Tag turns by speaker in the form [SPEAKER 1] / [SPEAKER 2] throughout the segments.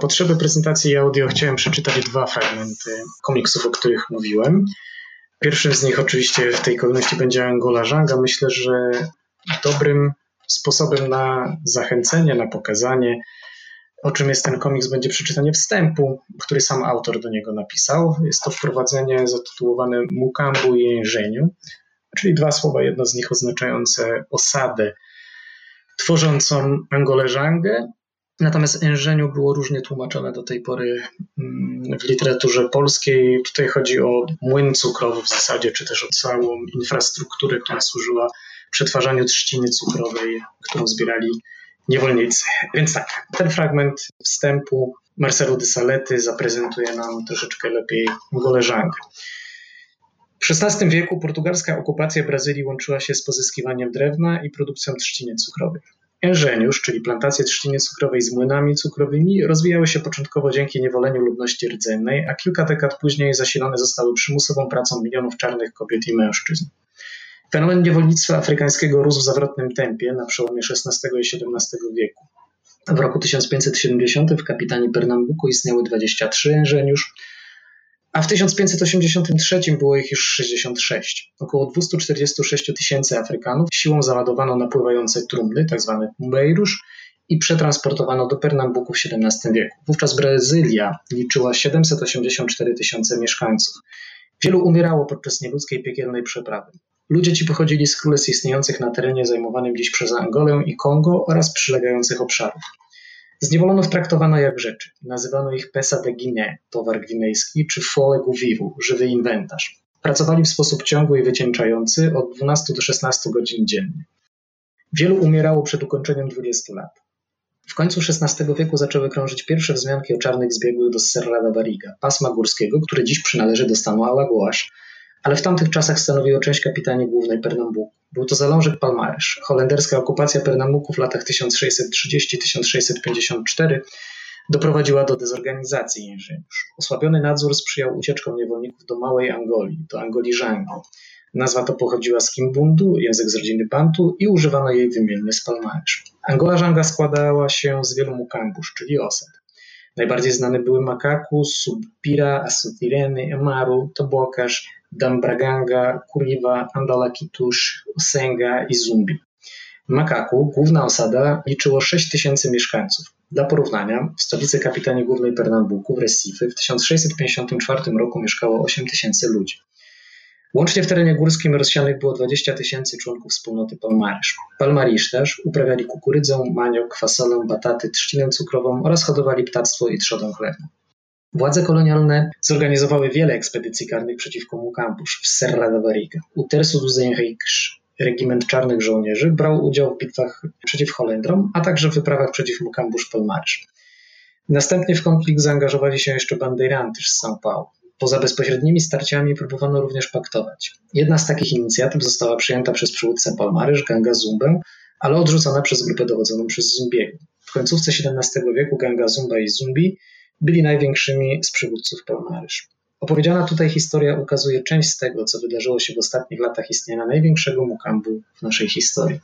[SPEAKER 1] Potrzeby prezentacji audio chciałem przeczytać dwa fragmenty komiksów, o których mówiłem. Pierwszym z nich oczywiście w tej kolejności będzie Angola Żanga. Myślę, że dobrym sposobem na zachęcenie, na pokazanie, o czym jest ten komiks, będzie przeczytanie wstępu, który sam autor do niego napisał. Jest to wprowadzenie zatytułowane Mukambu i Jężeniu, czyli dwa słowa, jedno z nich oznaczające osadę tworzącą Angolę Żangę, Natomiast Enżeniu było różnie tłumaczone do tej pory mm, w literaturze polskiej. Tutaj chodzi o młyn cukrowy w zasadzie, czy też o całą infrastrukturę, która służyła przetwarzaniu trzciny cukrowej, którą zbierali niewolnicy. Więc tak, ten fragment wstępu Marcelo de Salety zaprezentuje nam troszeczkę lepiej Goleżangę. W XVI wieku portugalska okupacja Brazylii łączyła się z pozyskiwaniem drewna i produkcją trzciny cukrowej. Enżeniusz, czyli plantacje trzciny cukrowej z młynami cukrowymi, rozwijały się początkowo dzięki niewoleniu ludności rdzennej, a kilka dekad później zasilone zostały przymusową pracą milionów czarnych kobiet i mężczyzn. Fenomen niewolnictwa afrykańskiego rósł w zawrotnym tempie na przełomie XVI i XVII wieku. W roku 1570 w kapitanie Pernambuku istniały 23 enżeniusz, a w 1583 było ich już 66. Około 246 tysięcy Afrykanów siłą załadowano napływające trumny, tzw. Tak Mumbeirusz, i przetransportowano do Pernambuku w XVII wieku. Wówczas Brazylia liczyła 784 tysiące mieszkańców. Wielu umierało podczas nieludzkiej piekielnej przeprawy. Ludzie ci pochodzili z królestw istniejących na terenie zajmowanym dziś przez Angolę i Kongo oraz przylegających obszarów. Zniewolonych traktowano jak rzeczy. Nazywano ich pesa de Guinée, towar gwinejski, czy folle guvivu, żywy inwentarz. Pracowali w sposób ciągły i wycieńczający od 12 do 16 godzin dziennie. Wielu umierało przed ukończeniem 20 lat. W końcu XVI wieku zaczęły krążyć pierwsze wzmianki o czarnych zbiegłych do Serra da pasma górskiego, który dziś przynależy do stanu Alagoas, ale w tamtych czasach stanowiło część kapitanii głównej Pernambuku. Był to zalążek Palmarysz. Holenderska okupacja Pernambuku w latach 1630-1654 doprowadziła do dezorganizacji inżyniusz. Osłabiony nadzór sprzyjał ucieczkom niewolników do Małej Angolii, do Angolii Żangu. Nazwa to pochodziła z Kimbundu, język z rodziny Bantu i używano jej wymiennie z Palmarysz. Angola Żanga składała się z wielu mukambusz, czyli osad. Najbardziej znane były Makaku, Subpira, Asutireny, Emaru, Tobokasz, Dambraganga, Kuriwa, Andalakitusz, Usenga i Zumbi. Makaku, główna osada, liczyło 6 tysięcy mieszkańców. Dla porównania, w stolicy kapitanii głównej Pernambuku, w Recife, w 1654 roku mieszkało 8 tysięcy ludzi. Łącznie w terenie górskim rozsianych było 20 tysięcy członków wspólnoty Palmarysz. Palmarisz też uprawiali kukurydzę, maniok, fasolę, bataty, trzcinę cukrową oraz hodowali ptactwo i trzodę chlewną. Władze kolonialne zorganizowały wiele ekspedycji karnych przeciwko Mukambusz w Serra da Barriga. U Terço dos regiment czarnych żołnierzy brał udział w bitwach przeciw Holendrom, a także w wyprawach przeciw Mukambusz Palmarysz. Następnie w konflikt zaangażowali się jeszcze bandeiranty z São Paulo. Poza bezpośrednimi starciami próbowano również paktować. Jedna z takich inicjatyw została przyjęta przez przywódcę Palmarysz, Ganga Zumbę, ale odrzucona przez grupę dowodzoną przez Zumbiego. W końcówce XVII wieku Ganga Zumba i Zumbi byli największymi z przywódców Palmarysz. Opowiedziana tutaj historia ukazuje część z tego, co wydarzyło się w ostatnich latach istnienia największego mukambu w naszej historii.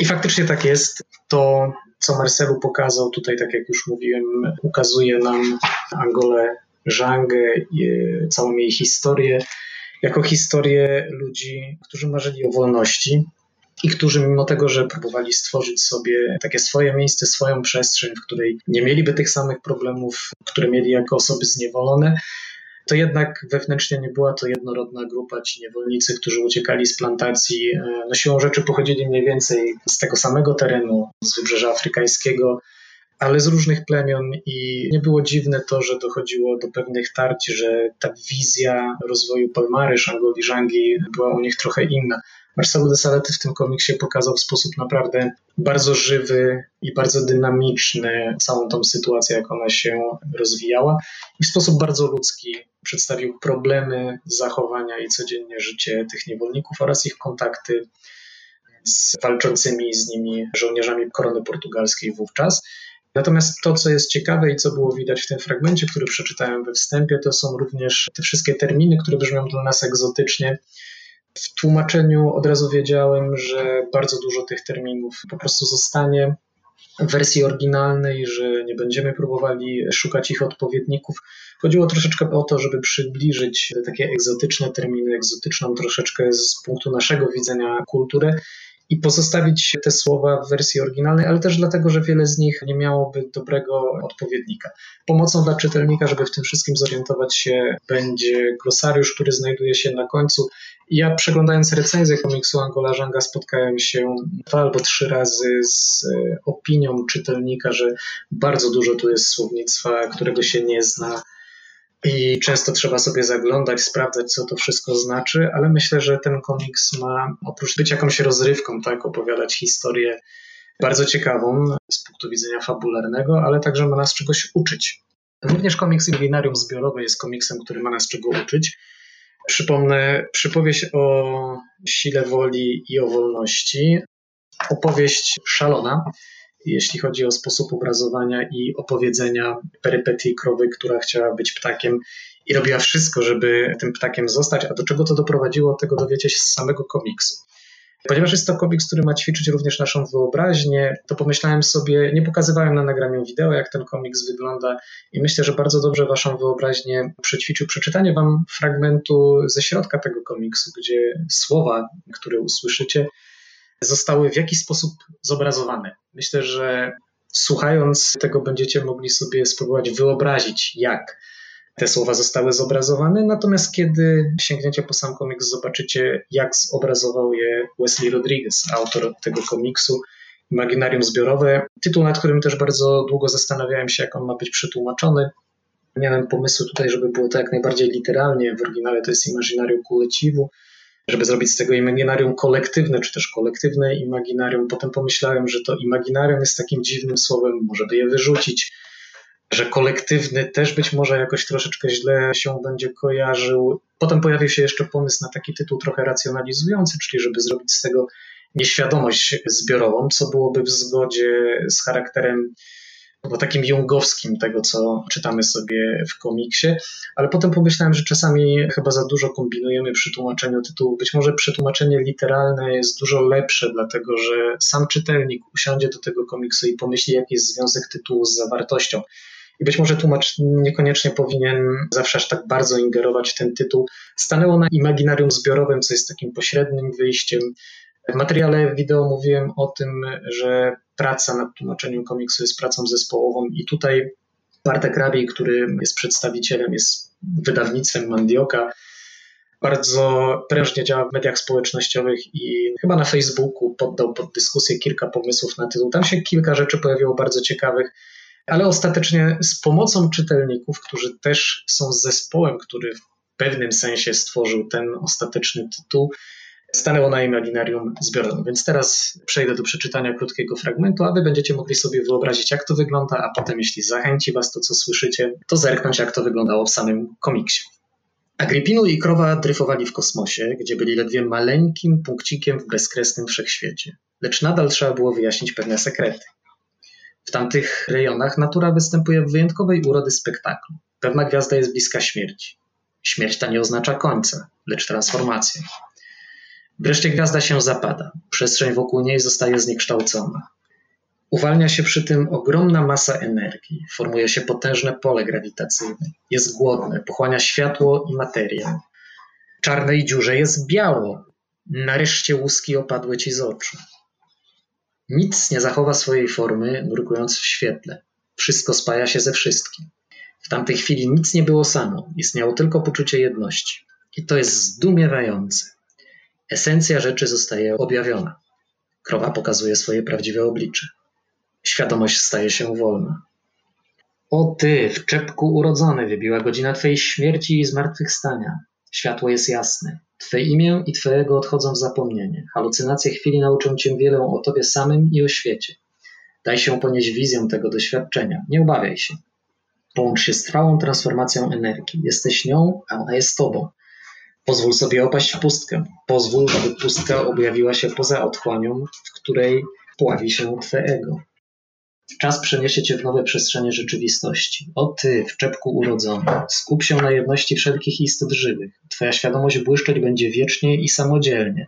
[SPEAKER 1] I faktycznie tak jest. To, co Marcelu pokazał tutaj, tak jak już mówiłem, ukazuje nam Angolę Żangę, całą jej historię, jako historię ludzi, którzy marzyli o wolności, i którzy mimo tego, że próbowali stworzyć sobie takie swoje miejsce, swoją przestrzeń, w której nie mieliby tych samych problemów, które mieli jako osoby zniewolone, to jednak wewnętrznie nie była to jednorodna grupa. Ci niewolnicy, którzy uciekali z plantacji, e, no siłą rzeczy pochodzili mniej więcej z tego samego terenu, z wybrzeża afrykańskiego, ale z różnych plemion i nie było dziwne to, że dochodziło do pewnych tarć, że ta wizja rozwoju Palmary, Shangoli, Żangi była u nich trochę inna. Marcelo de Salety w tym komiksie pokazał w sposób naprawdę bardzo żywy i bardzo dynamiczny całą tą sytuację, jak ona się rozwijała i w sposób bardzo ludzki przedstawił problemy zachowania i codziennie życie tych niewolników oraz ich kontakty z walczącymi z nimi żołnierzami korony portugalskiej wówczas. Natomiast to, co jest ciekawe i co było widać w tym fragmencie, który przeczytałem we wstępie, to są również te wszystkie terminy, które brzmią dla nas egzotycznie. W tłumaczeniu od razu wiedziałem, że bardzo dużo tych terminów po prostu zostanie w wersji oryginalnej, że nie będziemy próbowali szukać ich odpowiedników. Chodziło troszeczkę o to, żeby przybliżyć takie egzotyczne terminy, egzotyczną troszeczkę z punktu naszego widzenia kulturę i pozostawić te słowa w wersji oryginalnej, ale też dlatego, że wiele z nich nie miałoby dobrego odpowiednika. Pomocą dla czytelnika, żeby w tym wszystkim zorientować się, będzie glosariusz, który znajduje się na końcu. Ja przeglądając recenzję komiksu Angola Żanga spotkałem się dwa albo trzy razy z e, opinią czytelnika, że bardzo dużo tu jest słownictwa, którego się nie zna i często trzeba sobie zaglądać, sprawdzać, co to wszystko znaczy, ale myślę, że ten komiks ma oprócz być jakąś rozrywką, tak, opowiadać historię bardzo ciekawą z punktu widzenia fabularnego, ale także ma nas czegoś uczyć. Również komiks Imaginarium Zbiorowe jest komiksem, który ma nas czego uczyć. Przypomnę przypowieść o sile woli i o wolności. Opowieść szalona, jeśli chodzi o sposób obrazowania i opowiedzenia perypetii krowy, która chciała być ptakiem i robiła wszystko, żeby tym ptakiem zostać. A do czego to doprowadziło, tego dowiecie się z samego komiksu. Ponieważ jest to komiks, który ma ćwiczyć również naszą wyobraźnię, to pomyślałem sobie, nie pokazywałem na nagraniu wideo, jak ten komiks wygląda i myślę, że bardzo dobrze waszą wyobraźnię przećwiczył przeczytanie wam fragmentu ze środka tego komiksu, gdzie słowa, które usłyszycie, zostały w jakiś sposób zobrazowane. Myślę, że słuchając tego będziecie mogli sobie spróbować wyobrazić, jak te słowa zostały zobrazowane, natomiast kiedy sięgniecie po sam komiks, zobaczycie, jak zobrazował je Wesley Rodriguez, autor tego komiksu, Imaginarium Zbiorowe. Tytuł, nad którym też bardzo długo zastanawiałem się, jak on ma być przetłumaczony. Miałem pomysły tutaj, żeby było to jak najbardziej literalnie. W oryginale to jest Imaginarium Coletivo, żeby zrobić z tego imaginarium kolektywne, czy też kolektywne imaginarium. Potem pomyślałem, że to imaginarium jest takim dziwnym słowem, może by je wyrzucić, że kolektywny też być może jakoś troszeczkę źle się będzie kojarzył. Potem pojawił się jeszcze pomysł na taki tytuł trochę racjonalizujący, czyli żeby zrobić z tego nieświadomość zbiorową, co byłoby w zgodzie z charakterem bo takim jungowskim tego, co czytamy sobie w komiksie, ale potem pomyślałem, że czasami chyba za dużo kombinujemy przy tłumaczeniu tytułu. Być może przetłumaczenie literalne jest dużo lepsze, dlatego że sam czytelnik usiądzie do tego komiksu i pomyśli, jaki jest związek tytułu z zawartością. I być może tłumacz niekoniecznie powinien zawsze aż tak bardzo ingerować w ten tytuł. Stanęło na imaginarium zbiorowym, co jest takim pośrednim wyjściem. W materiale wideo mówiłem o tym, że praca nad tłumaczeniem komiksu jest pracą zespołową i tutaj Bartek Rabiej, który jest przedstawicielem, jest wydawnictwem Mandioka, bardzo prężnie działa w mediach społecznościowych i chyba na Facebooku poddał pod dyskusję kilka pomysłów na tytuł. Tam się kilka rzeczy pojawiło bardzo ciekawych, ale ostatecznie z pomocą czytelników, którzy też są zespołem, który w pewnym sensie stworzył ten ostateczny tytuł, stanęło na imaginarium zbiorowym. Więc teraz przejdę do przeczytania krótkiego fragmentu, a wy będziecie mogli sobie wyobrazić, jak to wygląda, a potem, jeśli zachęci was to, co słyszycie, to zerknąć, jak to wyglądało w samym komiksie. Agripinu i krowa dryfowali w kosmosie, gdzie byli ledwie maleńkim punkcikiem w bezkresnym wszechświecie. Lecz nadal trzeba było wyjaśnić pewne sekrety. W tamtych rejonach natura występuje w wyjątkowej urody spektaklu. Pewna gwiazda jest bliska śmierci. Śmierć ta nie oznacza końca, lecz transformację. Wreszcie gwiazda się zapada, przestrzeń wokół niej zostaje zniekształcona. Uwalnia się przy tym ogromna masa energii, formuje się potężne pole grawitacyjne, jest głodne, pochłania światło i materię. Czarnej dziurze jest biało, nareszcie łuski opadły ci z oczu. Nic nie zachowa swojej formy, nurkując w świetle. Wszystko spaja się ze wszystkim. W tamtej chwili nic nie było samo, istniało tylko poczucie jedności. I to jest zdumiewające. Esencja rzeczy zostaje objawiona. Krowa pokazuje swoje prawdziwe oblicze. świadomość staje się wolna. O ty, w czepku urodzony, wybiła godzina twojej śmierci i zmartwychwstania. Światło jest jasne. Twe imię i Twojego odchodzą w zapomnienie. Halucynacje chwili nauczą Cię wiele o Tobie samym i o świecie. Daj się ponieść wizją tego doświadczenia. Nie obawiaj się. Połącz się z trwałą transformacją energii. Jesteś nią, a ona jest Tobą. Pozwól sobie opaść w pustkę. Pozwól, aby pustka objawiła się poza otchłanią, w której pławi się Twe ego. Czas przeniesie cię w nowe przestrzenie rzeczywistości. O ty, w czepku urodzony, skup się na jedności wszelkich istot żywych. Twoja świadomość błyszczeć będzie wiecznie i samodzielnie.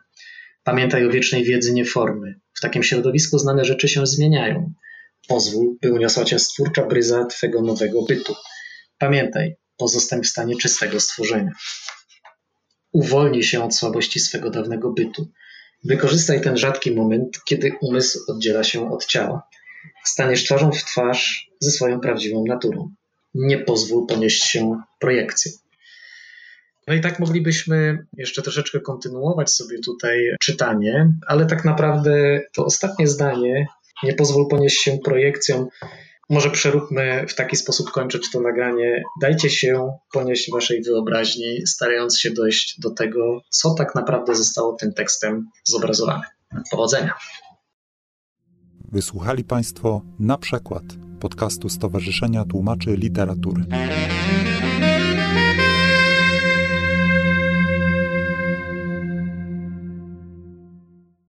[SPEAKER 1] Pamiętaj o wiecznej wiedzy nieformy. W takim środowisku znane rzeczy się zmieniają. Pozwól, by uniosła cię stwórcza bryza twego nowego bytu. Pamiętaj, pozostań w stanie czystego stworzenia. Uwolnij się od słabości swego dawnego bytu. Wykorzystaj ten rzadki moment, kiedy umysł oddziela się od ciała. Staniesz twarzą w twarz ze swoją prawdziwą naturą. Nie pozwól ponieść się projekcję. No i tak moglibyśmy jeszcze troszeczkę kontynuować sobie tutaj czytanie, ale tak naprawdę to ostatnie zdanie, nie pozwól ponieść się projekcją, może przeróbmy w taki sposób kończyć to nagranie. Dajcie się ponieść waszej wyobraźni, starając się dojść do tego, co tak naprawdę zostało tym tekstem zobrazowane. Powodzenia!
[SPEAKER 2] Wysłuchali Państwo na przykład podcastu Stowarzyszenia Tłumaczy Literatury.